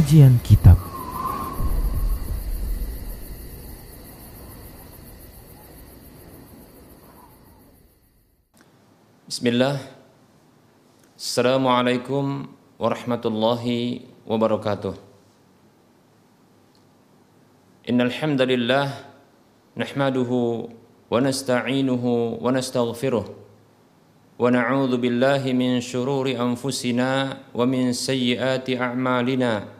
Kajian Kitab. Bismillah. Assalamualaikum warahmatullahi wabarakatuh. Innalhamdalillah Nahmaduhu wa nasta'inuhu wa nastaghfiruh Wa na'udhu billahi min syururi anfusina wa min sayyiati a'malina.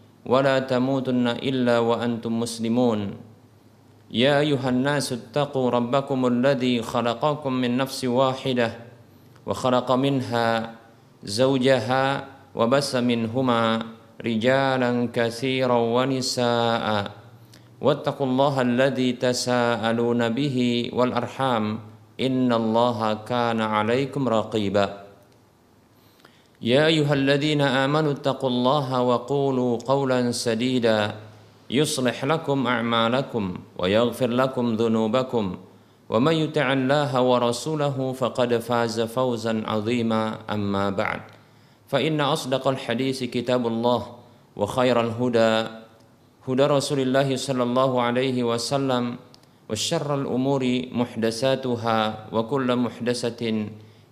ولا تموتن إلا وأنتم مسلمون يا أيها الناس اتقوا ربكم الذي خلقكم من نفس واحدة وخلق منها زوجها وبس منهما رجالا كثيرا ونساء واتقوا الله الذي تساءلون به والأرحام إن الله كان عليكم رقيباً يا أيها الذين آمنوا اتقوا الله وقولوا قولا سديدا يصلح لكم أعمالكم ويغفر لكم ذنوبكم ومن يطع الله ورسوله فقد فاز فوزا عظيما أما بعد فإن أصدق الحديث كتاب الله وخير الهدى هدى رسول الله صلى الله عليه وسلم وشر الأمور محدثاتها وكل محدثة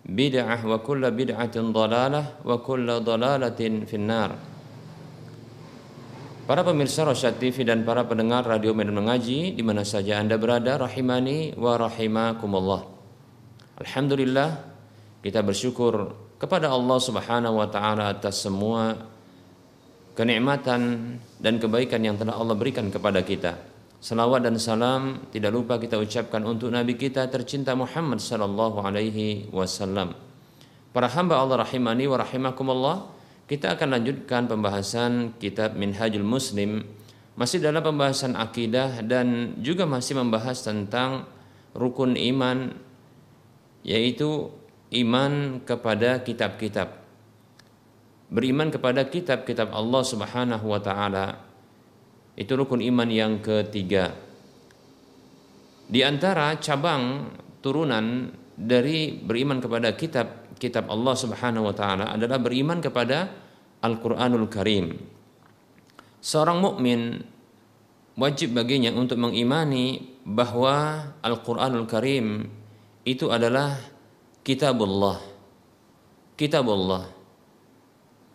bid'ah wa kulla bid'atin dalalah wa kulla dalalatin finnar Para pemirsa Rosyad TV dan para pendengar Radio Medan Mengaji di mana saja Anda berada rahimani wa rahimakumullah. Alhamdulillah kita bersyukur kepada Allah Subhanahu wa taala atas semua kenikmatan dan kebaikan yang telah Allah berikan kepada kita. Salawat dan salam tidak lupa kita ucapkan untuk Nabi kita tercinta Muhammad sallallahu alaihi wasallam. Para hamba Allah rahimani wa rahimakumullah, kita akan lanjutkan pembahasan kitab Minhajul Muslim masih dalam pembahasan akidah dan juga masih membahas tentang rukun iman yaitu iman kepada kitab-kitab. Beriman kepada kitab-kitab Allah Subhanahu wa taala itu rukun iman yang ketiga. Di antara cabang turunan dari beriman kepada kitab kitab Allah Subhanahu wa taala adalah beriman kepada Al-Qur'anul Karim. Seorang mukmin wajib baginya untuk mengimani bahwa Al-Qur'anul Karim itu adalah kitabullah. Kitabullah.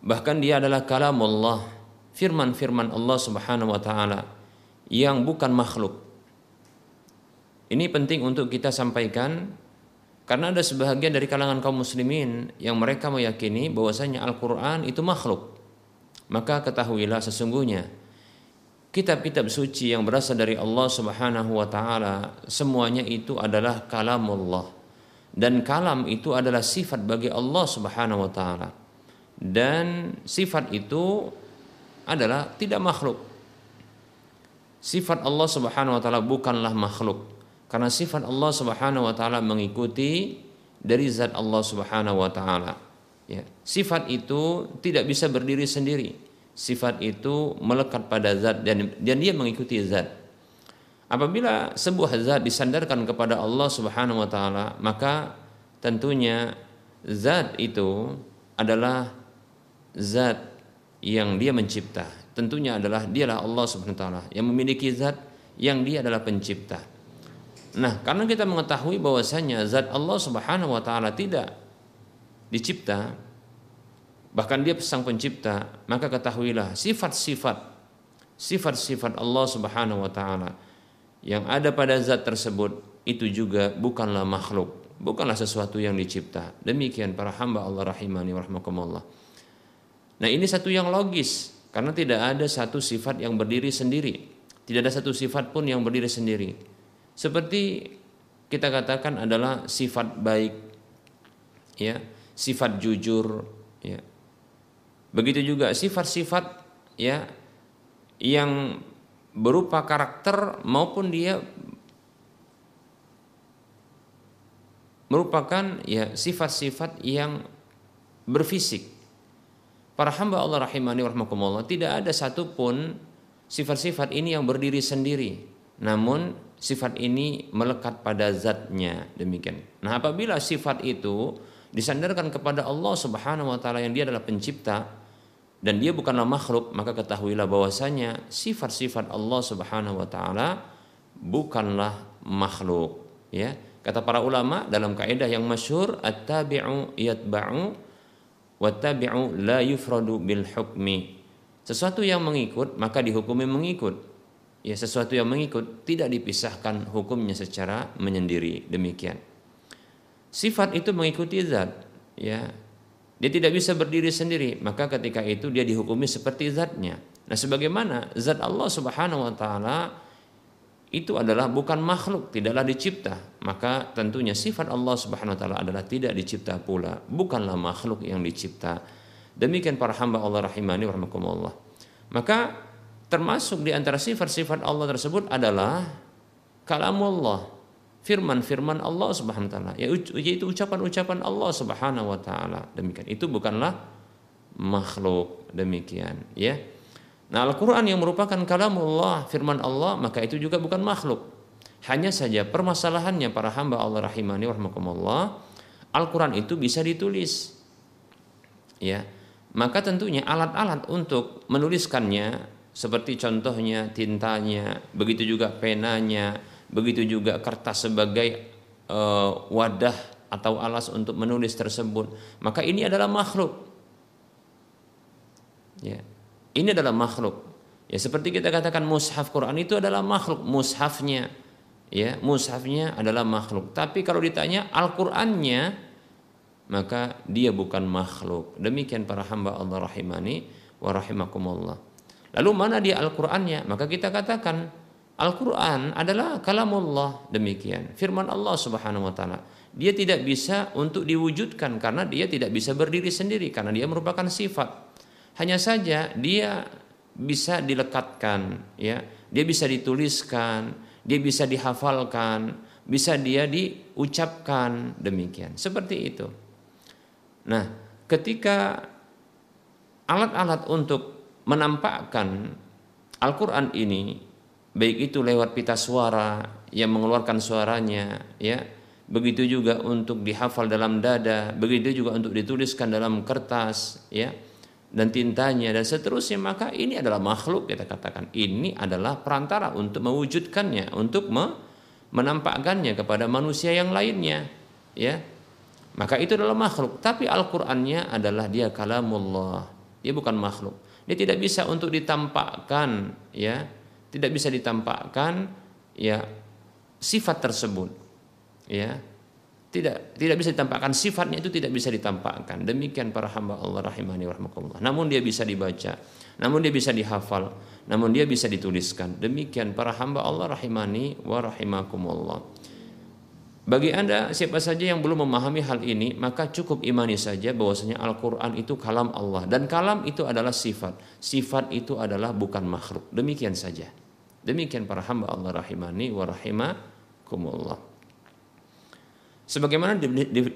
Bahkan dia adalah kalamullah firman-firman Allah Subhanahu wa taala yang bukan makhluk. Ini penting untuk kita sampaikan karena ada sebahagian dari kalangan kaum muslimin yang mereka meyakini bahwasanya Al-Qur'an itu makhluk. Maka ketahuilah sesungguhnya kitab-kitab suci yang berasal dari Allah Subhanahu wa taala semuanya itu adalah kalamullah. Dan kalam itu adalah sifat bagi Allah Subhanahu wa taala. Dan sifat itu adalah tidak makhluk. Sifat Allah Subhanahu wa taala bukanlah makhluk. Karena sifat Allah Subhanahu wa taala mengikuti dari zat Allah Subhanahu wa taala. Ya, sifat itu tidak bisa berdiri sendiri. Sifat itu melekat pada zat dan dan dia mengikuti zat. Apabila sebuah zat disandarkan kepada Allah Subhanahu wa taala, maka tentunya zat itu adalah zat yang dia mencipta. Tentunya adalah dialah Allah Subhanahu wa taala yang memiliki zat yang dia adalah pencipta. Nah, karena kita mengetahui bahwasanya zat Allah Subhanahu wa taala tidak dicipta bahkan dia sang pencipta, maka ketahuilah sifat-sifat sifat-sifat Allah Subhanahu wa taala yang ada pada zat tersebut itu juga bukanlah makhluk, bukanlah sesuatu yang dicipta. Demikian para hamba Allah rahimani warahmatullah. Nah ini satu yang logis karena tidak ada satu sifat yang berdiri sendiri. Tidak ada satu sifat pun yang berdiri sendiri. Seperti kita katakan adalah sifat baik, ya, sifat jujur, ya. Begitu juga sifat-sifat ya yang berupa karakter maupun dia merupakan ya sifat-sifat yang berfisik. Para hamba Allah rahimani warahmatullah tidak ada satupun sifat-sifat ini yang berdiri sendiri. Namun sifat ini melekat pada zatnya demikian. Nah apabila sifat itu disandarkan kepada Allah subhanahu wa ta'ala yang dia adalah pencipta dan dia bukanlah makhluk maka ketahuilah bahwasanya sifat-sifat Allah subhanahu wa ta'ala bukanlah makhluk ya kata para ulama dalam kaidah yang masyhur at-tabi'u yatba'u wattabi'u la yufradu bil hukmi. Sesuatu yang mengikut maka dihukumi mengikut. Ya sesuatu yang mengikut tidak dipisahkan hukumnya secara menyendiri. Demikian. Sifat itu mengikuti zat. Ya dia tidak bisa berdiri sendiri. Maka ketika itu dia dihukumi seperti zatnya. Nah sebagaimana zat Allah Subhanahu wa taala itu adalah bukan makhluk tidaklah dicipta. Maka tentunya sifat Allah Subhanahu wa taala adalah tidak dicipta pula. Bukanlah makhluk yang dicipta. Demikian para hamba Allah rahimani warahmatullah maka termasuk di antara sifat-sifat Allah tersebut adalah kalamullah firman-firman Allah Subhanahu wa taala yaitu ucapan-ucapan Allah Subhanahu wa taala. Demikian. Itu bukanlah makhluk. Demikian ya Nah Al-Quran yang merupakan kalamullah firman Allah maka itu juga bukan makhluk hanya saja permasalahannya para hamba Allah rahimani warahmatullah Al-Quran itu bisa ditulis ya maka tentunya alat-alat untuk menuliskannya seperti contohnya tintanya, begitu juga penanya, begitu juga kertas sebagai uh, wadah atau alas untuk menulis tersebut. Maka ini adalah makhluk. Ya. Ini adalah makhluk. Ya seperti kita katakan mushaf Quran itu adalah makhluk, mushafnya. Ya, mushafnya adalah makhluk. Tapi kalau ditanya Al-Qur'annya maka dia bukan makhluk. Demikian para hamba Allah rahimani wa rahimakumullah. Lalu mana dia Al-Qur'annya? Maka kita katakan Al-Quran adalah kalamullah demikian firman Allah Subhanahu wa taala. Dia tidak bisa untuk diwujudkan karena dia tidak bisa berdiri sendiri karena dia merupakan sifat. Hanya saja dia bisa dilekatkan ya, dia bisa dituliskan, dia bisa dihafalkan, bisa dia diucapkan demikian. Seperti itu. Nah, ketika alat-alat untuk menampakkan Al-Quran ini baik itu lewat pita suara yang mengeluarkan suaranya ya begitu juga untuk dihafal dalam dada begitu juga untuk dituliskan dalam kertas ya dan tintanya dan seterusnya maka ini adalah makhluk kita katakan. Ini adalah perantara untuk mewujudkannya untuk menampakkannya kepada manusia yang lainnya ya. Maka itu adalah makhluk. Tapi Al-Qur'annya adalah dia kalamullah. Dia bukan makhluk. Dia tidak bisa untuk ditampakkan ya, tidak bisa ditampakkan ya sifat tersebut. Ya. Tidak tidak bisa ditampakkan sifatnya itu tidak bisa ditampakkan. Demikian para hamba Allah rahimani warahmatullah. Namun dia bisa dibaca, namun dia bisa dihafal, namun dia bisa dituliskan. Demikian para hamba Allah rahimani wa rahimakumullah. Bagi Anda siapa saja yang belum memahami hal ini, maka cukup imani saja bahwasanya Al-Qur'an itu kalam Allah dan kalam itu adalah sifat. Sifat itu adalah bukan makhluk. Demikian saja. Demikian para hamba Allah rahimani wa rahimakumullah. Sebagaimana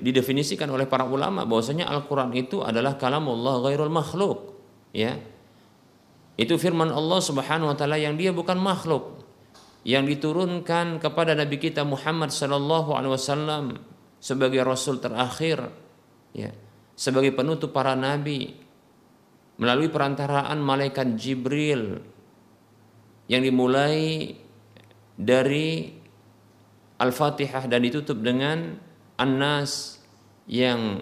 didefinisikan oleh para ulama bahwasanya Al-Qur'an itu adalah kalam Allah ghairul makhluk, ya. Itu firman Allah Subhanahu wa taala yang dia bukan makhluk. Yang diturunkan kepada Nabi kita Muhammad sallallahu alaihi wasallam sebagai rasul terakhir. Ya. Sebagai penutup para nabi. Melalui perantaraan malaikat Jibril yang dimulai dari Al-Fatihah dan ditutup dengan An-Nas yang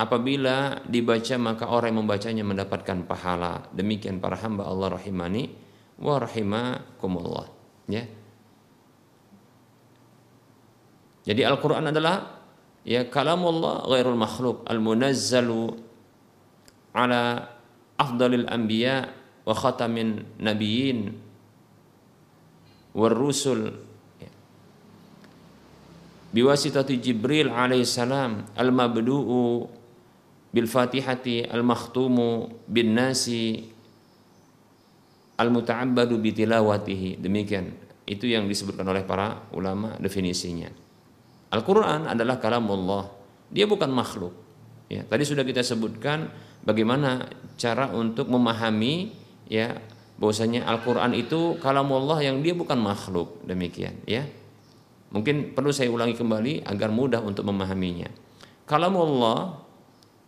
apabila dibaca maka orang yang membacanya mendapatkan pahala. Demikian para hamba Allah rahimani wa rahimakumullah. Ya. Jadi Al-Quran adalah ya kalamullah ghairul makhluk al-munazzalu ala afdalil anbiya wa khatamin nabiyyin war rusul. Biwasitati Jibril alaihissalam al-mabdu'u bil fatihati al-makhtumu bin nasi al-muta'abbadu bitilawatihi. Demikian. Itu yang disebutkan oleh para ulama definisinya. Al-Qur'an adalah kalam Allah. Dia bukan makhluk. Ya, tadi sudah kita sebutkan bagaimana cara untuk memahami ya bahwasanya Al-Qur'an itu kalam Allah yang dia bukan makhluk. Demikian, ya. Mungkin perlu saya ulangi kembali agar mudah untuk memahaminya. Kalam Allah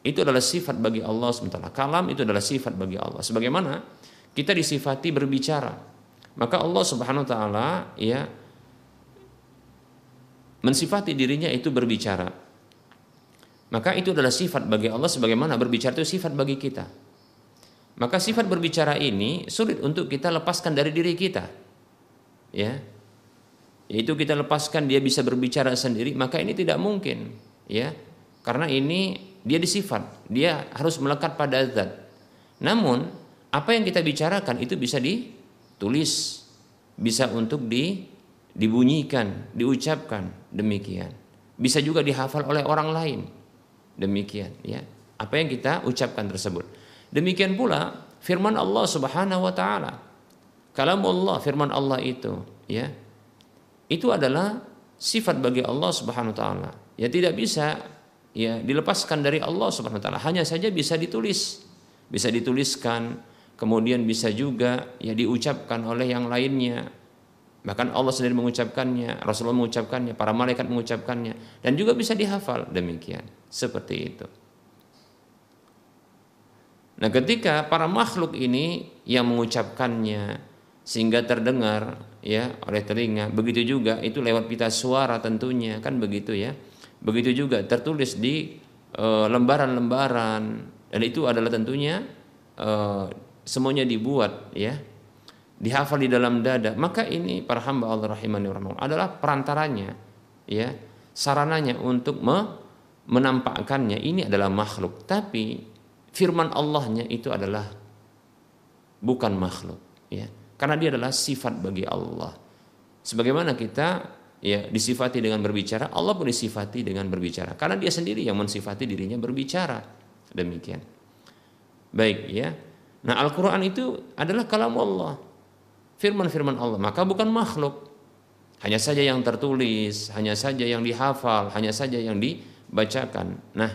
itu adalah sifat bagi Allah sementara kalam itu adalah sifat bagi Allah. Sebagaimana kita disifati berbicara, maka Allah Subhanahu wa taala ya mensifati dirinya itu berbicara. Maka itu adalah sifat bagi Allah sebagaimana berbicara itu sifat bagi kita. Maka sifat berbicara ini sulit untuk kita lepaskan dari diri kita. Ya. Yaitu kita lepaskan dia bisa berbicara sendiri, maka ini tidak mungkin, ya. Karena ini dia disifat, dia harus melekat pada zat. Namun, apa yang kita bicarakan itu bisa di tulis bisa untuk di dibunyikan, diucapkan demikian. Bisa juga dihafal oleh orang lain. Demikian ya. Apa yang kita ucapkan tersebut. Demikian pula firman Allah Subhanahu wa taala. Kalam Allah, firman Allah itu, ya. Itu adalah sifat bagi Allah Subhanahu wa taala. Ya tidak bisa ya dilepaskan dari Allah Subhanahu wa taala. Hanya saja bisa ditulis. Bisa dituliskan, kemudian bisa juga ya diucapkan oleh yang lainnya bahkan Allah sendiri mengucapkannya Rasulullah mengucapkannya para malaikat mengucapkannya dan juga bisa dihafal demikian seperti itu nah ketika para makhluk ini yang mengucapkannya sehingga terdengar ya oleh telinga. Begitu juga itu lewat pita suara tentunya kan begitu ya. Begitu juga tertulis di eh, lembaran-lembaran. Dan itu adalah tentunya uh, semuanya dibuat ya. Dihafal di dalam dada. Maka ini para hamba Allah rahimani adalah perantaranya ya. Sarananya untuk me menampakkannya. Ini adalah makhluk. Tapi firman Allahnya itu adalah bukan makhluk ya karena dia adalah sifat bagi Allah sebagaimana kita ya disifati dengan berbicara Allah pun disifati dengan berbicara karena dia sendiri yang mensifati dirinya berbicara demikian baik ya Nah Al-Quran itu adalah kalam Allah. Firman-firman Allah. Maka bukan makhluk. Hanya saja yang tertulis, hanya saja yang dihafal, hanya saja yang dibacakan. Nah,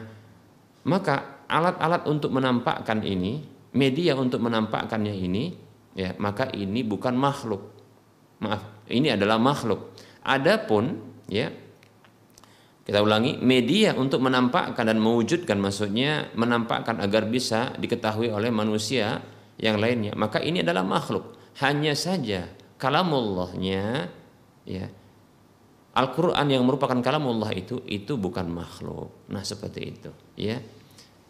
maka alat-alat untuk menampakkan ini, media untuk menampakkannya ini, ya maka ini bukan makhluk. Maaf, ini adalah makhluk. Adapun ya kita ulangi, media untuk menampakkan dan mewujudkan maksudnya menampakkan agar bisa diketahui oleh manusia yang lainnya. Maka ini adalah makhluk. Hanya saja kalamullahnya ya Al-Qur'an yang merupakan kalamullah itu itu bukan makhluk. Nah, seperti itu, ya.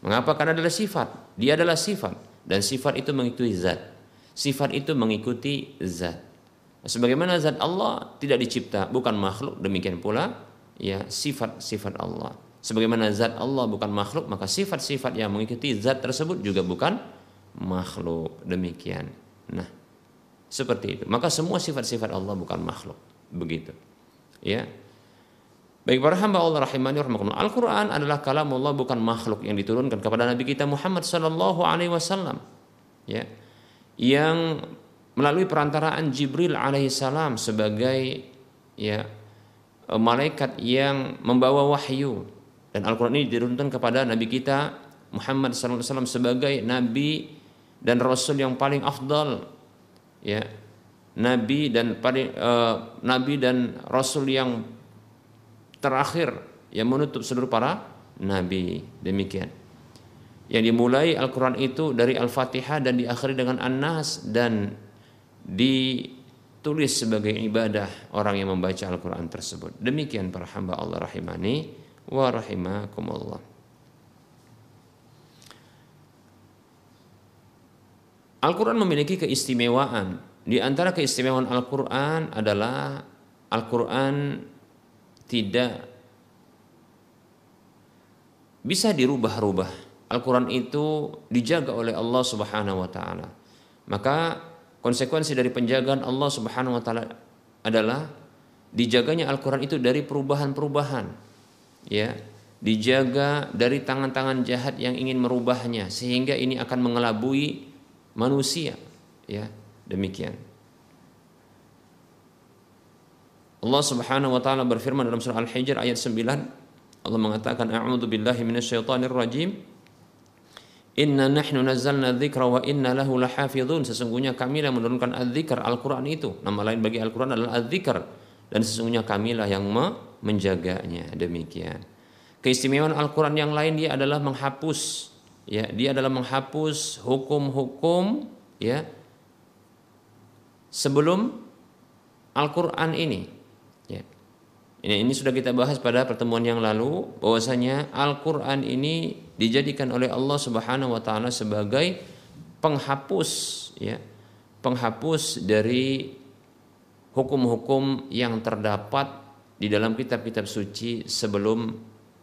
Mengapa? Karena adalah sifat. Dia adalah sifat dan sifat itu mengikuti zat. Sifat itu mengikuti zat. Sebagaimana zat Allah tidak dicipta, bukan makhluk, demikian pula ya sifat-sifat Allah. Sebagaimana zat Allah bukan makhluk, maka sifat-sifat yang mengikuti zat tersebut juga bukan makhluk. Demikian. Nah, seperti itu. Maka semua sifat-sifat Allah bukan makhluk. Begitu. Ya. Baik para hamba Allah rahimani. Al-Qur'an adalah kalam Allah bukan makhluk yang diturunkan kepada Nabi kita Muhammad sallallahu alaihi wasallam. Ya. Yang melalui perantaraan Jibril alaihissalam sebagai ya Eh, malaikat yang membawa wahyu. Dan Al-Quran ini diturunkan kepada Nabi kita Muhammad SAW sebagai Nabi dan Rasul yang paling afdal ya. Nabi dan paling uh, Nabi dan Rasul yang terakhir yang menutup seluruh para Nabi. Demikian yang dimulai Al-Quran itu dari Al-Fatihah dan diakhiri dengan An-Nas dan di tulis sebagai ibadah orang yang membaca Al-Quran tersebut. Demikian para hamba Allah rahimani wa rahimakumullah. Al-Quran memiliki keistimewaan. Di antara keistimewaan Al-Quran adalah Al-Quran tidak bisa dirubah-rubah. Al-Quran itu dijaga oleh Allah Subhanahu wa taala. Maka konsekuensi dari penjagaan Allah Subhanahu wa taala adalah dijaganya Al-Qur'an itu dari perubahan-perubahan. Ya, dijaga dari tangan-tangan jahat yang ingin merubahnya sehingga ini akan mengelabui manusia, ya. Demikian. Allah Subhanahu wa taala berfirman dalam surah Al-Hijr ayat 9 Allah mengatakan a'udzu billahi minasyaitonir rajim Inna nahnu nazzalna dzikra wa inna lahu lahafizun. Sesungguhnya kami yang menurunkan adzikr Al-Qur'an itu. Nama lain bagi Al-Qur'an adalah adzikr dan sesungguhnya kamilah yang menjaganya. Demikian. Keistimewaan Al-Qur'an yang lain dia adalah menghapus ya, dia adalah menghapus hukum-hukum ya sebelum Al-Qur'an ini. Ya. Ini, ini sudah kita bahas pada pertemuan yang lalu bahwasanya Al-Qur'an ini dijadikan oleh Allah Subhanahu wa taala sebagai penghapus ya penghapus dari hukum-hukum yang terdapat di dalam kitab-kitab suci sebelum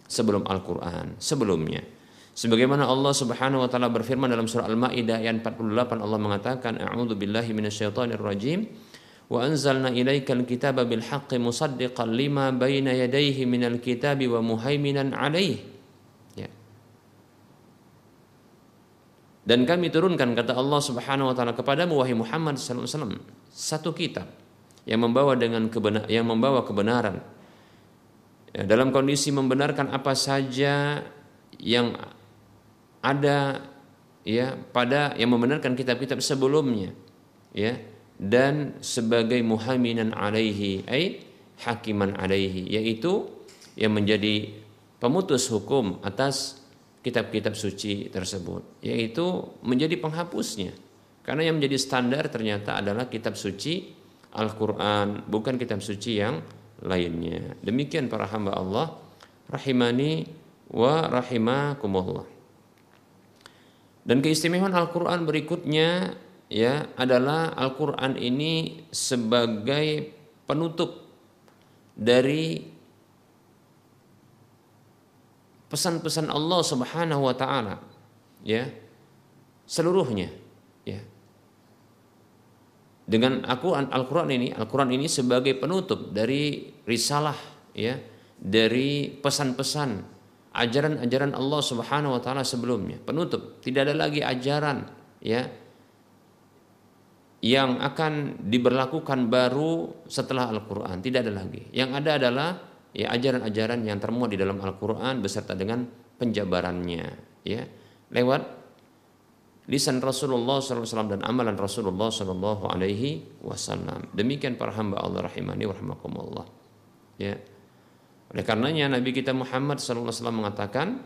sebelum Al-Qur'an sebelumnya. Sebagaimana Allah Subhanahu wa taala berfirman dalam surah Al-Maidah ayat 48 Allah mengatakan a'udzu billahi minasyaitonir rajim wa anzalna ilaikal kitaba bil haqqi musaddiqan lima baina yadayhi minal kitabi wa muhaiminan alaihi Dan kami turunkan kata Allah Subhanahu wa taala kepadamu wahai Muhammad sallallahu alaihi wasallam satu kitab yang membawa dengan kebenar yang membawa kebenaran. Ya, dalam kondisi membenarkan apa saja yang ada ya pada yang membenarkan kitab-kitab sebelumnya ya dan sebagai muhaminan alaihi ai hakiman alaihi yaitu yang menjadi pemutus hukum atas kitab-kitab suci tersebut yaitu menjadi penghapusnya. Karena yang menjadi standar ternyata adalah kitab suci Al-Qur'an bukan kitab suci yang lainnya. Demikian para hamba Allah rahimani wa rahimakumullah. Dan keistimewaan Al-Qur'an berikutnya ya adalah Al-Qur'an ini sebagai penutup dari pesan-pesan Allah Subhanahu wa taala ya seluruhnya ya. Dengan aku Al-Qur'an ini Al-Qur'an ini sebagai penutup dari risalah ya dari pesan-pesan ajaran-ajaran Allah Subhanahu wa taala sebelumnya. Penutup tidak ada lagi ajaran ya yang akan diberlakukan baru setelah Al-Qur'an tidak ada lagi. Yang ada adalah ya ajaran-ajaran yang termuat di dalam Al-Qur'an beserta dengan penjabarannya ya lewat lisan Rasulullah SAW dan amalan Rasulullah SAW Alaihi Wasallam. Demikian para hamba Allah rahimani warahmatullah. Ya. Oleh karenanya Nabi kita Muhammad SAW mengatakan,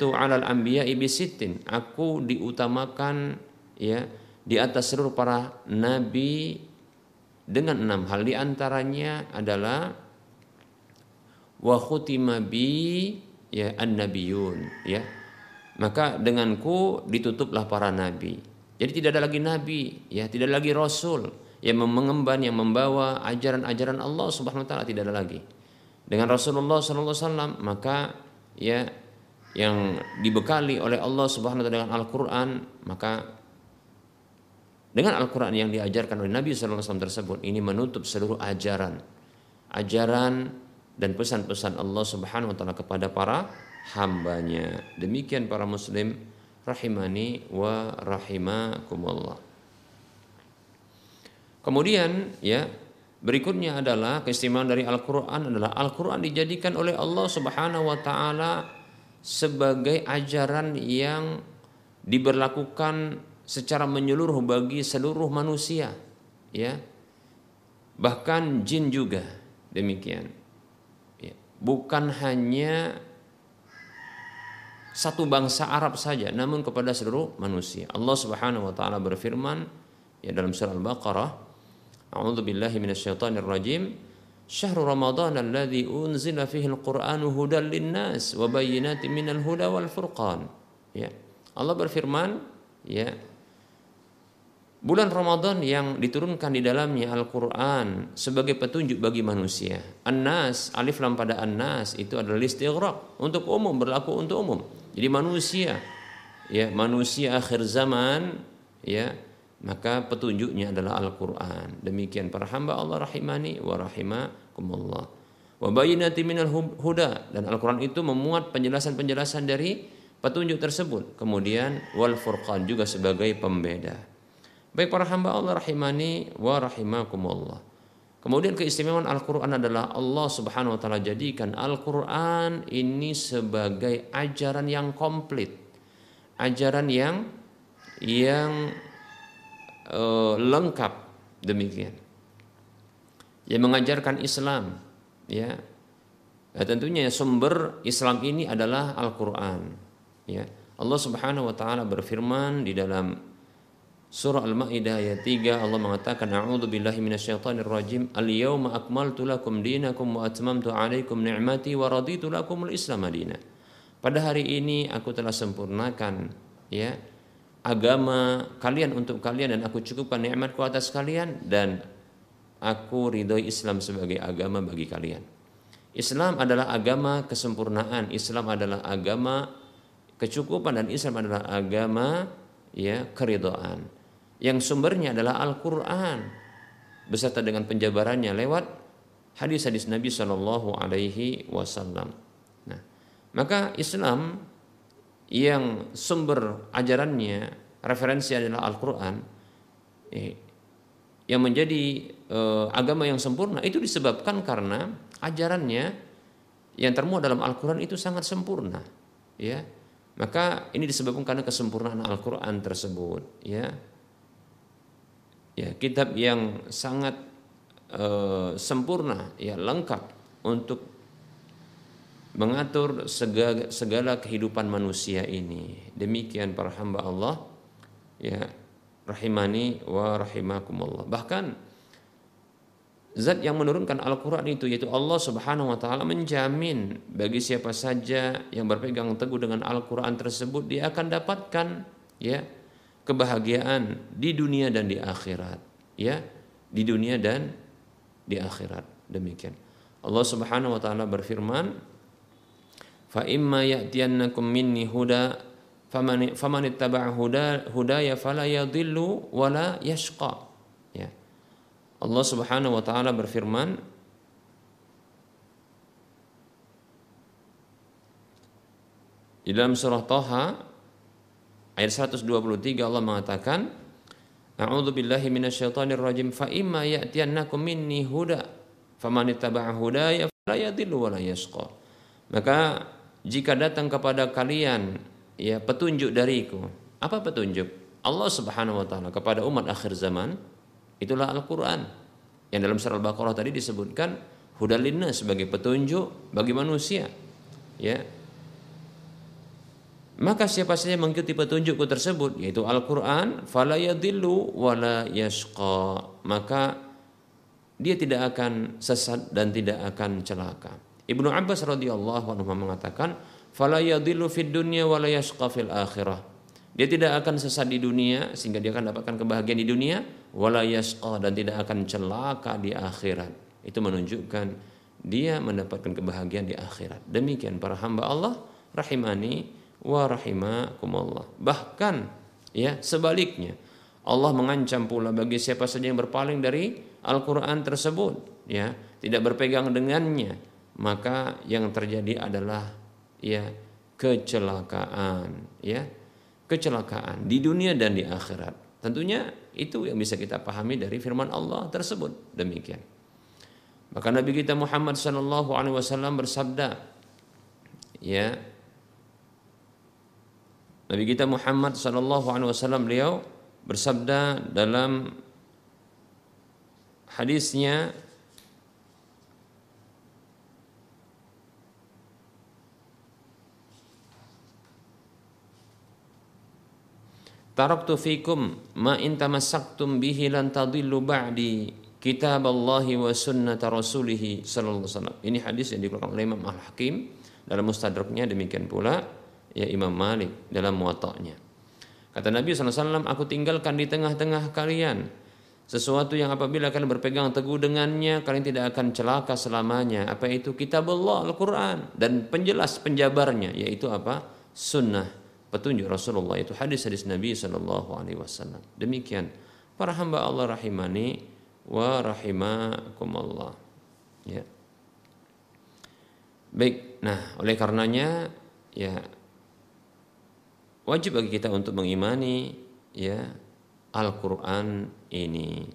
tu alal anbiya ibisitin. Aku diutamakan ya di atas seluruh para nabi dengan enam hal. Di antaranya adalah wa khutima bi ya an-nabiyun ya. Maka denganku ditutuplah para nabi. Jadi tidak ada lagi nabi ya tidak ada lagi rasul yang mengemban yang membawa ajaran-ajaran Allah Subhanahu wa taala tidak ada lagi. Dengan Rasulullah sallallahu alaihi maka ya yang dibekali oleh Allah Subhanahu wa taala dengan Al-Qur'an maka dengan Al-Quran yang diajarkan oleh Nabi SAW tersebut ini menutup seluruh ajaran. Ajaran dan pesan-pesan Allah Subhanahu wa taala kepada para hambanya. Demikian para muslim rahimani wa rahimakumullah. Kemudian ya berikutnya adalah keistimewaan dari Al-Qur'an adalah Al-Qur'an dijadikan oleh Allah Subhanahu wa taala sebagai ajaran yang diberlakukan secara menyeluruh bagi seluruh manusia ya bahkan jin juga demikian bukan hanya satu bangsa Arab saja namun kepada seluruh manusia. Allah Subhanahu wa taala berfirman ya dalam surah Al-Baqarah, A'udzu billahi minasyaitonir rajim. Syahrul Ramadan alladzi unzila fihi al-Qur'anu hudan lin-nas wa bayyinatin minal huda wal furqan. Ya. Allah berfirman, ya, Bulan Ramadan yang diturunkan di dalamnya Al-Quran sebagai petunjuk bagi manusia. An-Nas, alif lam pada An-Nas itu adalah istighraq untuk umum, berlaku untuk umum. Jadi manusia, ya manusia akhir zaman, ya maka petunjuknya adalah Al-Quran. Demikian para hamba Allah rahimani wa rahimakumullah. Wa bayyinati minal huda dan Al-Quran itu memuat penjelasan-penjelasan dari petunjuk tersebut. Kemudian wal furqan juga sebagai pembeda. Baik para hamba Allah rahimani wa rahimakumullah. Kemudian keistimewaan Al-Quran adalah Allah subhanahu wa ta'ala jadikan Al-Quran ini sebagai ajaran yang komplit. Ajaran yang yang uh, lengkap demikian. Yang mengajarkan Islam, ya. Nah, tentunya sumber Islam ini adalah Al-Quran. Ya. Allah Subhanahu wa taala berfirman di dalam Surah Al-Maidah ayat 3 Allah mengatakan A'udzu billahi minasyaitonir rajim Al-yauma akmaltu lakum dinakum wa atmamtu 'alaikum ni'mati wa raditu lakum al-Islam madina. Pada hari ini aku telah sempurnakan ya agama kalian untuk kalian dan aku cukupkan nikmatku atas kalian dan aku ridhoi Islam sebagai agama bagi kalian. Islam adalah agama kesempurnaan, Islam adalah agama kecukupan dan Islam adalah agama ya keridhaan yang sumbernya adalah Al-Quran. Beserta dengan penjabarannya lewat hadis-hadis Nabi Shallallahu Alaihi Wasallam. Nah, maka Islam yang sumber ajarannya referensi adalah Al-Quran eh, yang menjadi eh, agama yang sempurna itu disebabkan karena ajarannya yang termuat dalam Al-Quran itu sangat sempurna ya. Maka ini disebabkan karena kesempurnaan Al-Quran tersebut ya ya kitab yang sangat uh, sempurna ya lengkap untuk mengatur segala, segala kehidupan manusia ini. Demikian para hamba Allah ya rahimani wa rahimakumullah. Bahkan zat yang menurunkan Al-Quran itu yaitu Allah subhanahu wa ta'ala menjamin bagi siapa saja yang berpegang teguh dengan Al-Quran tersebut dia akan dapatkan ya kebahagiaan di dunia dan di akhirat ya. Di dunia dan di akhirat. Demikian. Allah Subhanahu wa taala berfirman fa imma ya'tiyannakum minni huda faman faman ittaba'a huda hudaya fala yadhillu wala yashqa. Ya. Allah Subhanahu wa taala berfirman di dalam surah Toha Ayat 123 Allah mengatakan, A'udzu billahi minasyaitonir rajim fa imma ya'tiyannakum minni huda faman ittaba'a hudaya fala yadhillu wa yashqa. Maka jika datang kepada kalian ya petunjuk dariku. Apa petunjuk? Allah Subhanahu wa taala kepada umat akhir zaman itulah Al-Qur'an. Yang dalam surah Al-Baqarah tadi disebutkan hudalina sebagai petunjuk bagi manusia. Ya, maka siapa saja mengikuti petunjukku tersebut yaitu Al-Qur'an fala yadillu wala yashqa maka dia tidak akan sesat dan tidak akan celaka. Ibnu Abbas radhiyallahu anhu mengatakan fala yadillu fid dunya wala yashqa fil akhirah. Dia tidak akan sesat di dunia sehingga dia akan dapatkan kebahagiaan di dunia wala yashqa dan tidak akan celaka di akhirat. Itu menunjukkan dia mendapatkan kebahagiaan di akhirat. Demikian para hamba Allah rahimani wa rahimakumullah. Bahkan ya sebaliknya Allah mengancam pula bagi siapa saja yang berpaling dari Al-Qur'an tersebut ya, tidak berpegang dengannya, maka yang terjadi adalah ya kecelakaan ya. Kecelakaan di dunia dan di akhirat. Tentunya itu yang bisa kita pahami dari firman Allah tersebut. Demikian. Maka Nabi kita Muhammad sallallahu alaihi wasallam bersabda ya Nabi kita Muhammad sallallahu alaihi wasallam beliau bersabda dalam hadisnya Taraktu fikum ma in tamassaktum bihi lan tadillu ba'di kitab Allah wa sunnata rasulih sallallahu alaihi wasallam. Ini hadis yang dikeluarkan oleh Imam Al-Hakim dalam mustadraknya demikian pula ya Imam Malik dalam muwatta'nya. Kata Nabi SAW, aku tinggalkan di tengah-tengah kalian sesuatu yang apabila kalian berpegang teguh dengannya kalian tidak akan celaka selamanya. Apa itu? Kitab Allah Al-Quran dan penjelas penjabarnya yaitu apa? Sunnah petunjuk Rasulullah itu hadis-hadis Nabi Wasallam. Demikian para hamba Allah rahimani wa rahimakumullah. Ya. Baik, nah oleh karenanya ya wajib bagi kita untuk mengimani ya Al-Quran ini.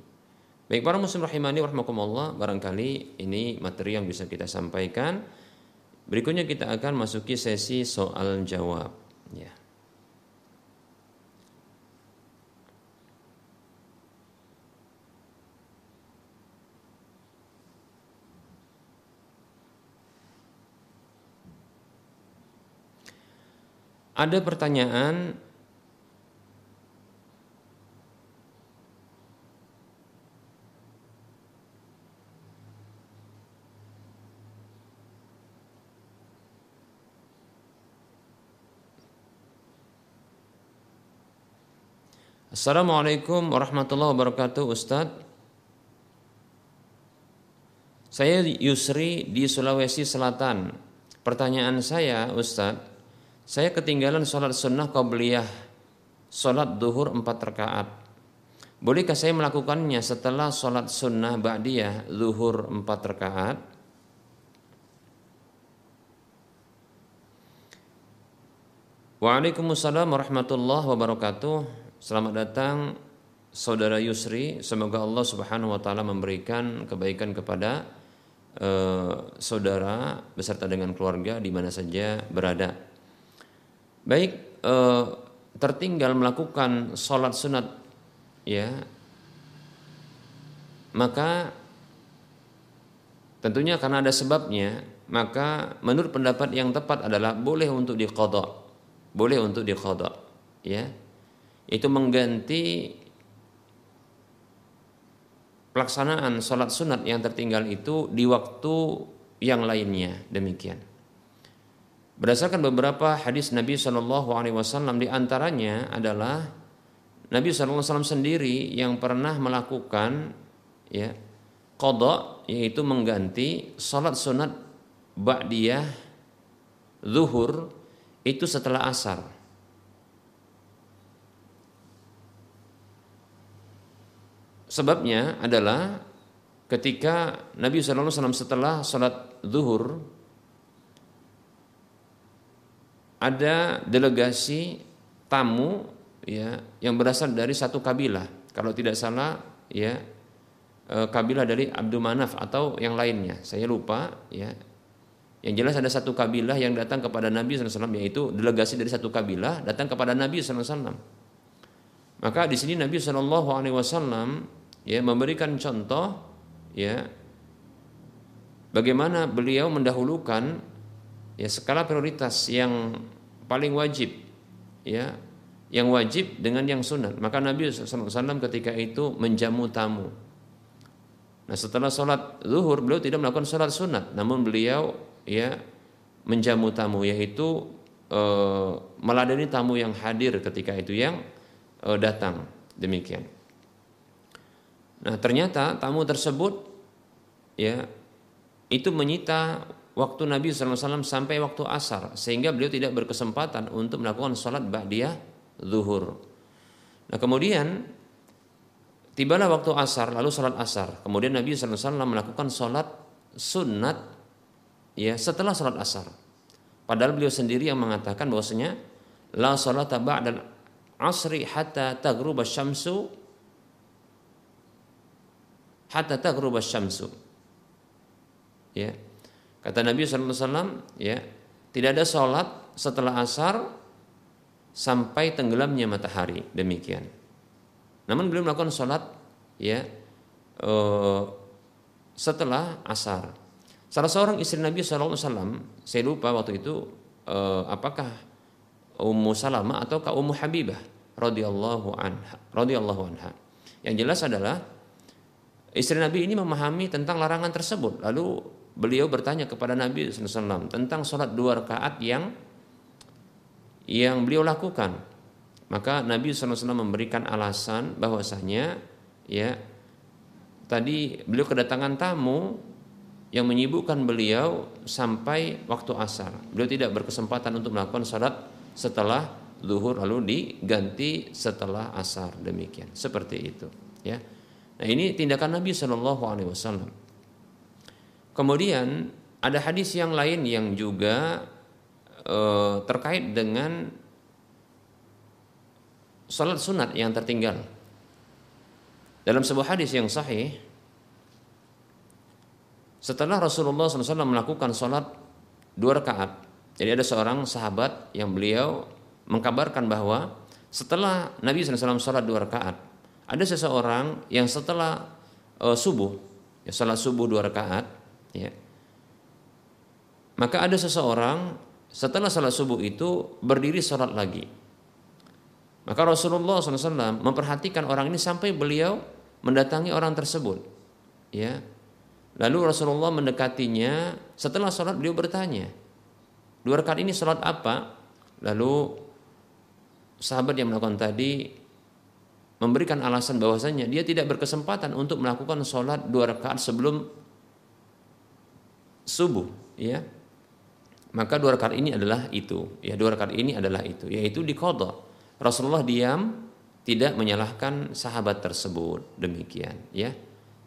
Baik para muslim rahimani warahmatullah barangkali ini materi yang bisa kita sampaikan. Berikutnya kita akan masuki sesi soal jawab. Ya. Ada pertanyaan? Assalamualaikum warahmatullahi wabarakatuh Ustadz Saya Yusri di Sulawesi Selatan. Pertanyaan saya Ustadz Saya ketinggalan sholat sunnah qabliyah Sholat duhur empat rakaat Bolehkah saya melakukannya setelah sholat sunnah ba'diyah Duhur empat rakaat Waalaikumsalam warahmatullahi wabarakatuh Selamat datang saudara Yusri. Semoga Allah Subhanahu wa taala memberikan kebaikan kepada uh, saudara beserta dengan keluarga di mana saja berada. Baik, uh, tertinggal melakukan sholat sunat ya. Maka tentunya karena ada sebabnya maka menurut pendapat yang tepat adalah boleh untuk dikodok boleh untuk dikodok ya. Itu mengganti pelaksanaan sholat sunat yang tertinggal itu di waktu yang lainnya. Demikian. Berdasarkan beberapa hadis Nabi Shallallahu Alaihi Wasallam di antaranya adalah Nabi Shallallahu Alaihi Wasallam sendiri yang pernah melakukan ya kodok yaitu mengganti sholat sunat ba'diyah zuhur itu setelah asar. Sebabnya adalah ketika Nabi SAW setelah sholat zuhur ada delegasi tamu ya yang berasal dari satu kabilah. Kalau tidak salah ya e, kabilah dari Abdul Manaf atau yang lainnya. Saya lupa ya. Yang jelas ada satu kabilah yang datang kepada Nabi SAW yaitu delegasi dari satu kabilah datang kepada Nabi SAW maka di sini Nabi SAW ya memberikan contoh ya bagaimana beliau mendahulukan ya skala prioritas yang paling wajib ya yang wajib dengan yang sunat maka Nabi SAW ketika itu menjamu tamu. Nah setelah sholat zuhur beliau tidak melakukan sholat sunat namun beliau ya menjamu tamu yaitu e, meladeni tamu yang hadir ketika itu yang e, datang. Demikian. Nah, ternyata tamu tersebut ya itu menyita waktu Nabi SAW sampai waktu asar sehingga beliau tidak berkesempatan untuk melakukan sholat ba'diyah zuhur. Nah kemudian tibalah waktu asar lalu sholat asar. Kemudian Nabi SAW melakukan sholat sunat ya setelah sholat asar. Padahal beliau sendiri yang mengatakan bahwasanya la sholat ba'dal asri hatta taghruba syamsu hatta taghruba syamsu. Ya. Kata Nabi SAW, ya, tidak ada sholat setelah asar sampai tenggelamnya matahari. Demikian. Namun belum melakukan sholat, ya, uh, setelah asar. Salah seorang istri Nabi SAW, saya lupa waktu itu, uh, apakah Ummu Salamah atau Ummu Habibah radhiyallahu anha, radhiyallahu anha. Yang jelas adalah Istri Nabi ini memahami tentang larangan tersebut. Lalu beliau bertanya kepada Nabi SAW tentang sholat dua rakaat yang yang beliau lakukan. Maka Nabi SAW memberikan alasan bahwasanya ya tadi beliau kedatangan tamu yang menyibukkan beliau sampai waktu asar. Beliau tidak berkesempatan untuk melakukan sholat setelah zuhur lalu diganti setelah asar demikian. Seperti itu, ya. Nah ini tindakan Nabi Shallallahu Alaihi Wasallam. Kemudian ada hadis yang lain yang juga e, terkait dengan sholat sunat yang tertinggal. Dalam sebuah hadis yang sahih, setelah Rasulullah SAW melakukan sholat dua rakaat, jadi ada seorang sahabat yang beliau mengkabarkan bahwa setelah Nabi SAW sholat dua rakaat, ada seseorang yang setelah uh, subuh, ya sholat subuh dua rakaat, ya, maka ada seseorang setelah sholat subuh itu berdiri sholat lagi. Maka Rasulullah SAW memperhatikan orang ini sampai beliau mendatangi orang tersebut. Ya. Lalu Rasulullah mendekatinya. Setelah sholat beliau bertanya, dua rakaat ini sholat apa? Lalu sahabat yang melakukan tadi memberikan alasan bahwasanya dia tidak berkesempatan untuk melakukan sholat dua rakaat sebelum subuh. Ya. Maka dua rakaat ini adalah itu. Ya dua rakaat ini adalah itu. Yaitu di kodok Rasulullah diam tidak menyalahkan sahabat tersebut demikian ya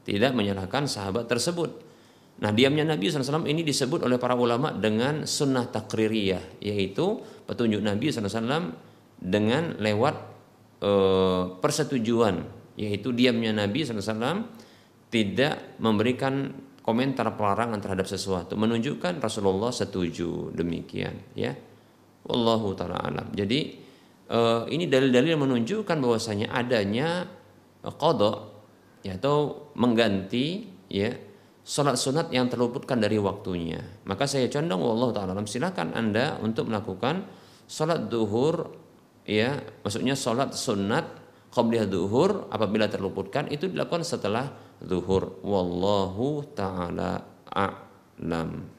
tidak menyalahkan sahabat tersebut nah diamnya Nabi SAW ini disebut oleh para ulama dengan sunnah takririyah yaitu petunjuk Nabi SAW dengan lewat e, persetujuan yaitu diamnya Nabi SAW tidak memberikan komentar pelarangan terhadap sesuatu menunjukkan Rasulullah setuju demikian ya. Wallahu taala alam. Jadi uh, ini dalil-dalil menunjukkan bahwasanya adanya kodok ya, atau mengganti ya sholat sunat yang terluputkan dari waktunya. Maka saya condong Allah taala silakan anda untuk melakukan sholat duhur ya maksudnya sholat sunat qabliyah duhur apabila terluputkan itu dilakukan setelah duhur. Wallahu taala a'lam.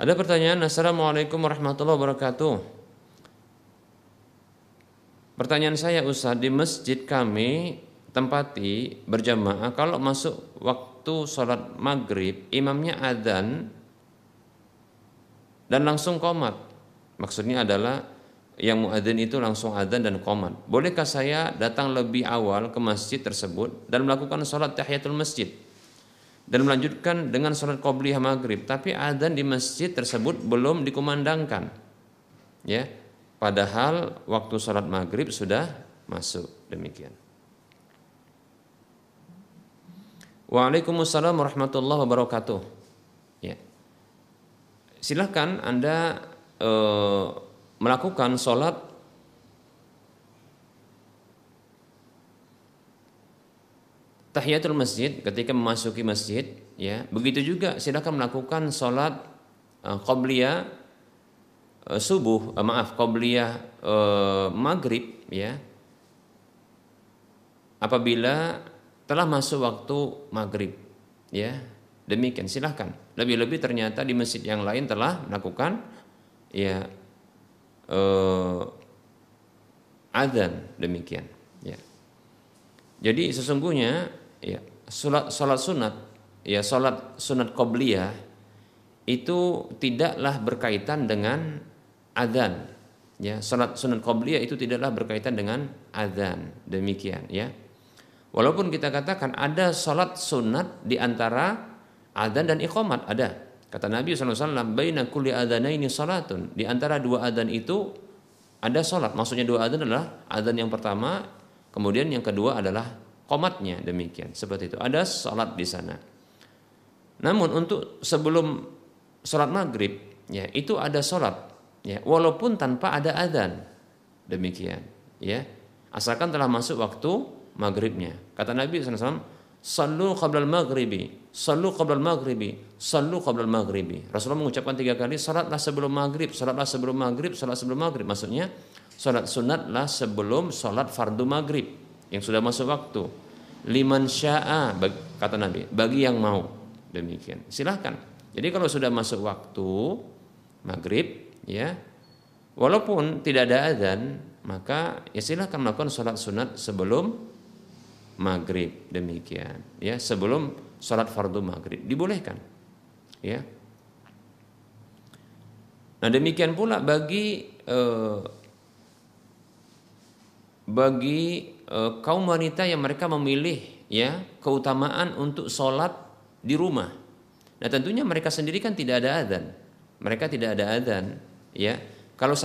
Ada pertanyaan, Assalamualaikum warahmatullahi wabarakatuh. Pertanyaan saya Ustaz, di masjid kami tempati berjamaah kalau masuk waktu sholat maghrib imamnya adzan dan langsung komat. Maksudnya adalah yang muadzin itu langsung adzan dan komat. Bolehkah saya datang lebih awal ke masjid tersebut dan melakukan sholat tahiyatul masjid? dan melanjutkan dengan sholat qobliyah maghrib tapi adzan di masjid tersebut belum dikumandangkan ya padahal waktu sholat maghrib sudah masuk. Demikian. Waalaikumsalam warahmatullahi wabarakatuh. Ya. Silahkan anda e, melakukan sholat tahiyatul masjid ketika memasuki masjid ya. Begitu juga silakan melakukan sholat uh, qobliyah uh, subuh uh, maaf qobliyah uh, maghrib ya. Apabila telah masuk waktu maghrib ya. Demikian silahkan lebih-lebih ternyata di masjid yang lain telah melakukan ya uh, adzan demikian ya. Jadi sesungguhnya ya salat salat sunat ya salat sunat qobliyah itu tidaklah berkaitan dengan adzan. Ya salat sunat qobliyah itu tidaklah berkaitan dengan adzan. Demikian ya. Walaupun kita katakan ada salat sunat di antara adzan dan iqamat ada. Kata Nabi SAW baina kulli adzanaini salatun. Di antara dua adzan itu ada salat. Maksudnya dua adzan adalah adzan yang pertama kemudian yang kedua adalah komatnya demikian seperti itu. Ada sholat di sana. Namun untuk sebelum sholat maghrib ya itu ada sholat ya walaupun tanpa ada adzan demikian ya asalkan telah masuk waktu maghribnya kata Nabi SAW Sallu qabla maghribi Sallu qabla maghribi Sallu qabla maghribi Rasulullah mengucapkan tiga kali Salatlah sebelum maghrib Salatlah sebelum maghrib Salat sebelum maghrib Maksudnya Salat sunatlah sebelum salat fardu maghrib yang sudah masuk waktu. Liman sya'a kata Nabi, bagi yang mau. Demikian. Silahkan. Jadi kalau sudah masuk waktu maghrib, ya, walaupun tidak ada azan, maka ya silahkan melakukan sholat sunat sebelum maghrib. Demikian. Ya, sebelum sholat fardu maghrib dibolehkan. Ya. Nah demikian pula bagi eh, bagi eh, kaum wanita yang mereka memilih ya keutamaan untuk sholat di rumah. Nah tentunya mereka sendiri kan tidak ada adzan, mereka tidak ada adzan, ya. Kalau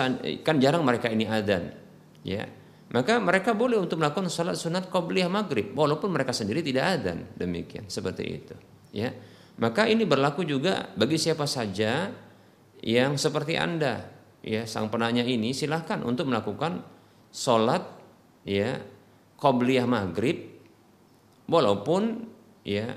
kan jarang mereka ini adzan, ya. Maka mereka boleh untuk melakukan sholat sunat qobliyah maghrib, walaupun mereka sendiri tidak adzan, demikian seperti itu, ya. Maka ini berlaku juga bagi siapa saja yang seperti anda, ya sang penanya ini silahkan untuk melakukan sholat ya qobliyah maghrib walaupun ya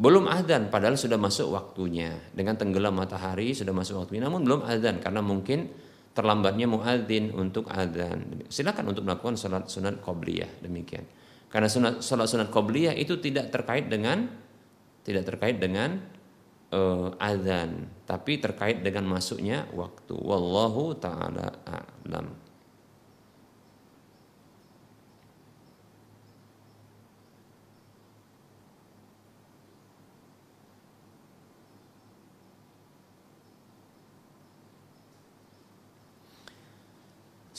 belum adzan padahal sudah masuk waktunya dengan tenggelam matahari sudah masuk waktunya namun belum adzan karena mungkin terlambatnya muadzin untuk adzan silakan untuk melakukan sholat sunat qobliyah demikian karena sunat, sholat sunat qobliyah itu tidak terkait dengan tidak terkait dengan uh, azan, tapi terkait dengan masuknya waktu. Wallahu taala a'lam.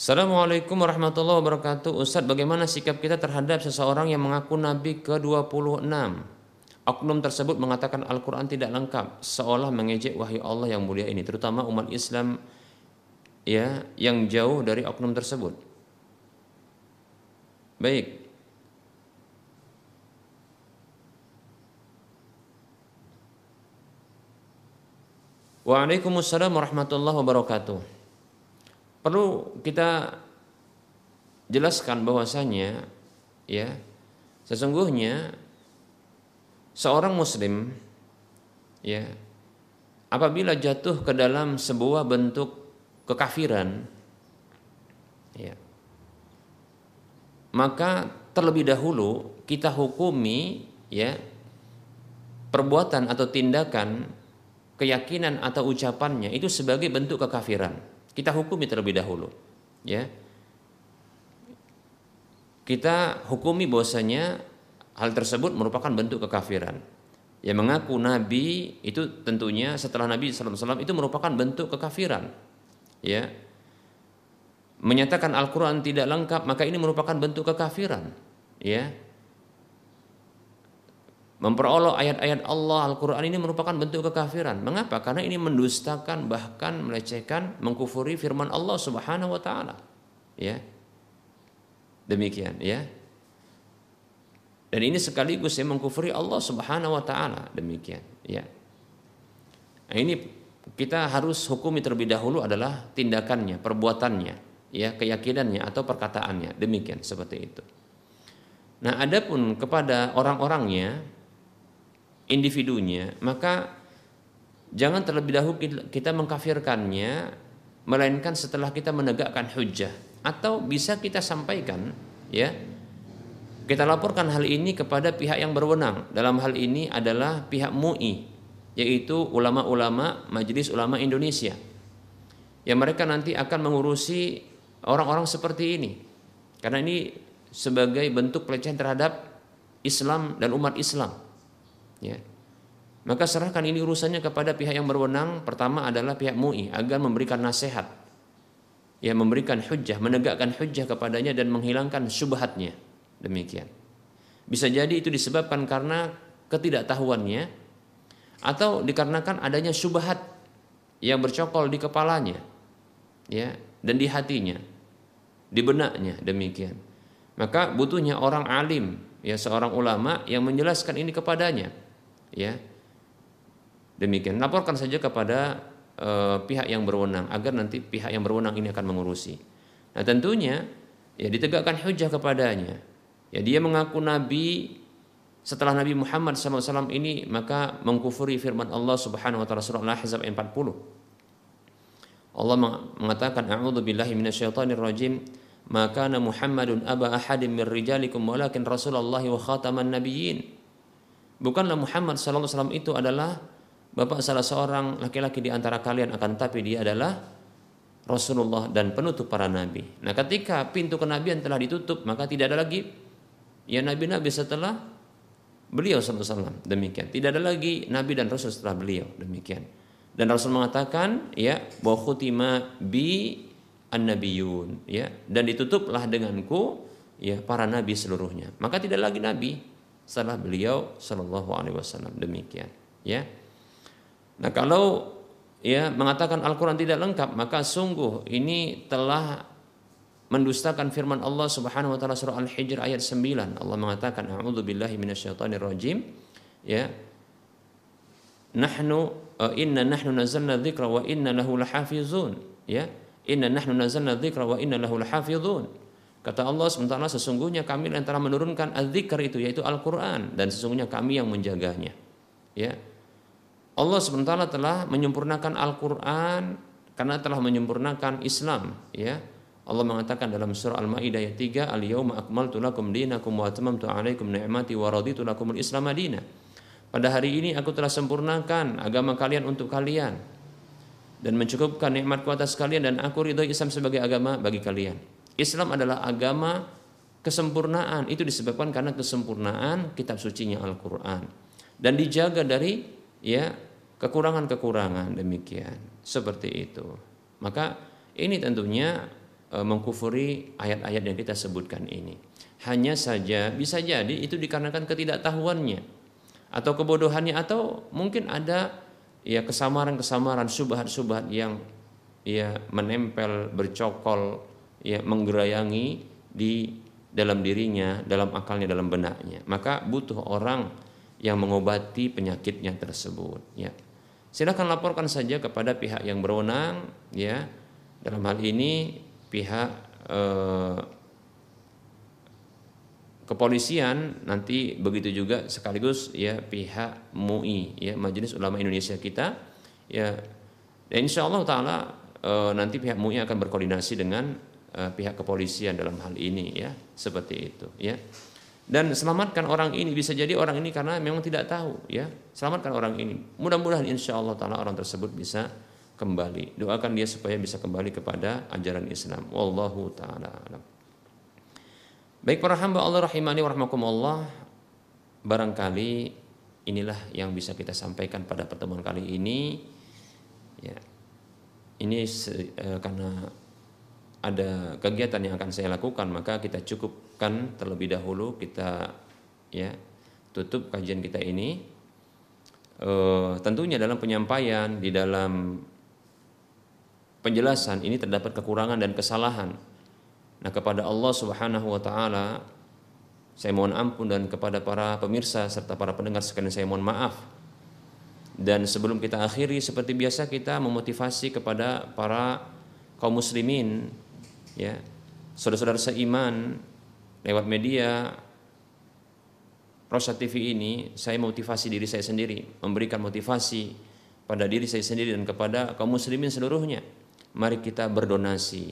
Assalamualaikum warahmatullahi wabarakatuh Ustadz bagaimana sikap kita terhadap seseorang yang mengaku Nabi ke-26 Oknum tersebut mengatakan Al-Quran tidak lengkap, seolah mengejek wahyu Allah yang mulia ini, terutama umat Islam ya yang jauh dari oknum tersebut. Baik. Waalaikumsalam warahmatullahi wabarakatuh. Perlu kita jelaskan bahwasanya ya sesungguhnya seorang muslim ya apabila jatuh ke dalam sebuah bentuk kekafiran ya maka terlebih dahulu kita hukumi ya perbuatan atau tindakan keyakinan atau ucapannya itu sebagai bentuk kekafiran kita hukumi terlebih dahulu ya kita hukumi bahwasanya hal tersebut merupakan bentuk kekafiran. Yang mengaku nabi itu tentunya setelah Nabi SAW itu merupakan bentuk kekafiran. Ya. Menyatakan Al-Qur'an tidak lengkap maka ini merupakan bentuk kekafiran. Ya. Memperolok ayat-ayat Allah Al-Quran ini merupakan bentuk kekafiran. Mengapa? Karena ini mendustakan bahkan melecehkan, mengkufuri firman Allah Subhanahu wa taala. Ya. Demikian ya. Dan ini sekaligus yang mengkufuri Allah Subhanahu wa taala demikian, ya. Nah, ini kita harus hukumi terlebih dahulu adalah tindakannya, perbuatannya, ya, keyakinannya atau perkataannya. Demikian seperti itu. Nah, adapun kepada orang-orangnya, individunya, maka jangan terlebih dahulu kita mengkafirkannya melainkan setelah kita menegakkan hujah atau bisa kita sampaikan ya kita laporkan hal ini kepada pihak yang berwenang. Dalam hal ini adalah pihak MUI, yaitu ulama-ulama Majelis Ulama Indonesia. Yang mereka nanti akan mengurusi orang-orang seperti ini. Karena ini sebagai bentuk pelecehan terhadap Islam dan umat Islam. Ya. Maka serahkan ini urusannya kepada pihak yang berwenang. Pertama adalah pihak MUI agar memberikan nasihat. Ya, memberikan hujah, menegakkan hujah kepadanya dan menghilangkan syubhatnya Demikian. Bisa jadi itu disebabkan karena ketidaktahuannya atau dikarenakan adanya syubhat yang bercokol di kepalanya ya dan di hatinya di benaknya demikian maka butuhnya orang alim ya seorang ulama yang menjelaskan ini kepadanya ya. Demikian. Laporkan saja kepada e, pihak yang berwenang agar nanti pihak yang berwenang ini akan mengurusi. Nah tentunya ya ditegakkan hujah kepadanya. Ya dia mengaku nabi setelah Nabi Muhammad SAW ini maka mengkufuri firman Allah Subhanahu wa taala surah Al-Ahzab 40. Allah mengatakan a'udzu billahi minasyaitonir rajim. Ma kana Muhammadun aba ahadin min rijalikum walakin Rasulullah wa khataman nabiyyin. Bukanlah Muhammad sallallahu wasallam itu adalah bapak salah seorang laki-laki di antara kalian akan tapi dia adalah Rasulullah dan penutup para nabi. Nah, ketika pintu kenabian telah ditutup, maka tidak ada lagi ya nabi-nabi setelah beliau SAW demikian. Tidak ada lagi nabi dan rasul setelah beliau. Demikian. Dan Rasul mengatakan ya bahwa khutima bi an-nabiyun. Ya dan ditutuplah denganku ya para nabi seluruhnya. Maka tidak lagi nabi setelah beliau sallallahu alaihi wasallam demikian ya. Nah, kalau ya mengatakan Al-Qur'an tidak lengkap maka sungguh ini telah mendustakan firman Allah Subhanahu wa taala surah Al-Hijr ayat 9. Allah mengatakan a'udzubillahi minasyaitonir rajim ya nahnu uh, inna nahnu nazzalna dzikra wa inna lahu lahafizun ya inna nahnu nazzalna dzikra wa inna lahu lahafizun kata Allah sementara sesungguhnya kami yang telah menurunkan adzikr itu yaitu Al-Qur'an. Dan sesungguhnya kami yang menjaganya. Ya. Allah sementara telah menyempurnakan Al-Qur'an karena telah menyempurnakan Islam. Ya. Allah mengatakan dalam surah Al-Maidah ayat 3 al-yauma akmaltu lakum dinakum wa atmamtu alaikum ni'mati wa raditu islam madinah pada hari ini aku telah sempurnakan agama kalian untuk kalian dan mencukupkan nikmatku atas kalian dan aku ridho Islam sebagai agama bagi kalian. Islam adalah agama kesempurnaan. Itu disebabkan karena kesempurnaan kitab sucinya Al-Qur'an dan dijaga dari ya kekurangan-kekurangan demikian. Seperti itu. Maka ini tentunya e, mengkufuri ayat-ayat yang kita sebutkan ini. Hanya saja bisa jadi itu dikarenakan ketidaktahuannya atau kebodohannya atau mungkin ada ya kesamaran-kesamaran subhat-subhat yang ya menempel bercokol ya menggerayangi di dalam dirinya, dalam akalnya, dalam benaknya. Maka butuh orang yang mengobati penyakitnya tersebut ya. Silakan laporkan saja kepada pihak yang berwenang ya. Dalam hal ini pihak eh, kepolisian nanti begitu juga sekaligus ya pihak MUI ya Majelis Ulama Indonesia kita ya dan insya Allah taala e, nanti pihak MUI akan berkoordinasi dengan e, pihak kepolisian dalam hal ini ya seperti itu ya. Dan selamatkan orang ini bisa jadi orang ini karena memang tidak tahu ya. Selamatkan orang ini. Mudah-mudahan insya Allah taala orang tersebut bisa kembali. Doakan dia supaya bisa kembali kepada ajaran Islam. Wallahu taala Baik para hamba Allah rahimani warahmatullah barangkali inilah yang bisa kita sampaikan pada pertemuan kali ini. Ya. Ini e, karena ada kegiatan yang akan saya lakukan maka kita cukupkan terlebih dahulu kita ya tutup kajian kita ini e, tentunya dalam penyampaian di dalam penjelasan ini terdapat kekurangan dan kesalahan Nah kepada Allah Subhanahu wa taala saya mohon ampun dan kepada para pemirsa serta para pendengar sekalian saya mohon maaf. Dan sebelum kita akhiri seperti biasa kita memotivasi kepada para kaum muslimin ya, saudara-saudara seiman lewat media Rosa TV ini saya motivasi diri saya sendiri, memberikan motivasi pada diri saya sendiri dan kepada kaum muslimin seluruhnya. Mari kita berdonasi,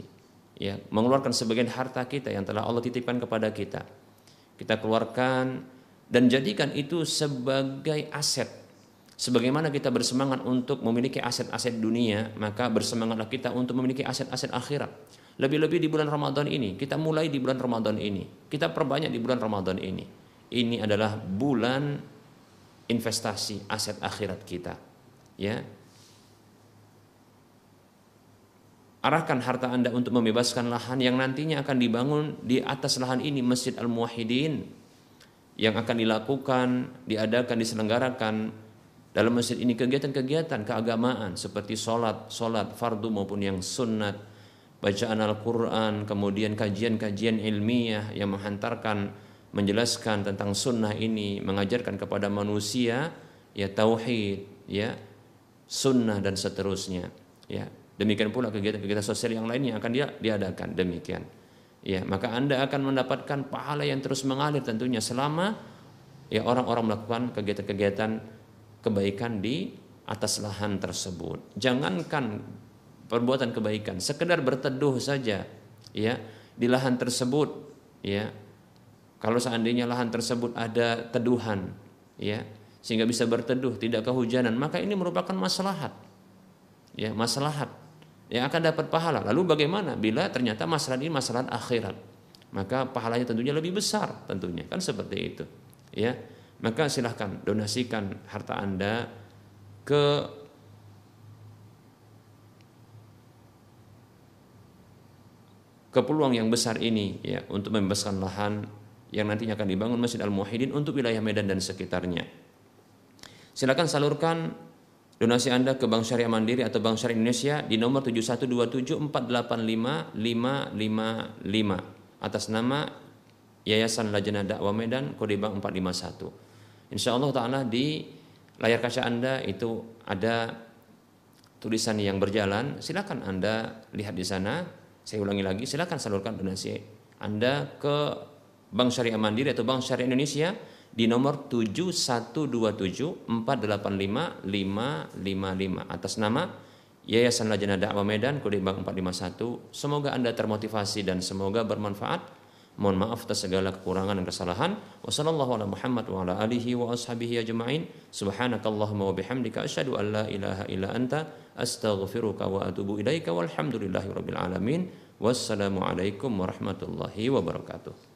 ya mengeluarkan sebagian harta kita yang telah Allah titipkan kepada kita. Kita keluarkan dan jadikan itu sebagai aset. Sebagaimana kita bersemangat untuk memiliki aset-aset dunia maka bersemangatlah kita untuk memiliki aset-aset akhirat lebih-lebih di bulan Ramadan ini kita mulai di bulan Ramadan ini kita perbanyak di bulan Ramadan ini. Ini adalah bulan investasi aset akhirat kita ya. Arahkan harta Anda untuk membebaskan lahan yang nantinya akan dibangun di atas lahan ini Masjid Al-Muwahhidin yang akan dilakukan, diadakan, diselenggarakan dalam masjid ini. Kegiatan-kegiatan keagamaan seperti sholat, sholat fardu maupun yang sunnat, bacaan Al-Quran, kemudian kajian-kajian ilmiah yang menghantarkan, menjelaskan tentang sunnah ini, mengajarkan kepada manusia ya tauhid, ya sunnah dan seterusnya, ya Demikian pula kegiatan-kegiatan sosial yang lainnya akan dia diadakan demikian. Ya, maka Anda akan mendapatkan pahala yang terus mengalir tentunya selama ya orang-orang melakukan kegiatan-kegiatan kebaikan di atas lahan tersebut. Jangankan perbuatan kebaikan, sekedar berteduh saja ya di lahan tersebut ya. Kalau seandainya lahan tersebut ada teduhan ya sehingga bisa berteduh tidak kehujanan, maka ini merupakan maslahat. Ya, maslahat yang akan dapat pahala. Lalu bagaimana bila ternyata masalah ini masalah akhirat? Maka pahalanya tentunya lebih besar tentunya kan seperti itu. Ya. Maka silahkan donasikan harta Anda ke ke peluang yang besar ini ya untuk membebaskan lahan yang nantinya akan dibangun Masjid Al Muwahhidin untuk wilayah Medan dan sekitarnya. Silakan salurkan donasi Anda ke Bank Syariah Mandiri atau Bank Syariah Indonesia di nomor 7127485455 atas nama Yayasan Lajnah Dakwah Medan kode bank 451. Insya Allah Ta'ala di layar kaca Anda itu ada tulisan yang berjalan. Silakan Anda lihat di sana. Saya ulangi lagi, silakan salurkan donasi Anda ke Bank Syariah Mandiri atau Bank Syariah Indonesia di nomor 71274855555 atas nama Yayasan Lajnah Dakwah Medan kode bank 451. Semoga Anda termotivasi dan semoga bermanfaat. Mohon maaf atas segala kekurangan dan kesalahan. Wassallallahu ala Muhammad wa ala alihi wa ashabihi ajma'in. Subhanakallahumma wa bihamdika asyhadu an la ilaha illa anta astaghfiruka wa atubu ilaika walhamdulillahi rabbil alamin. Wassalamualaikum warahmatullahi wabarakatuh.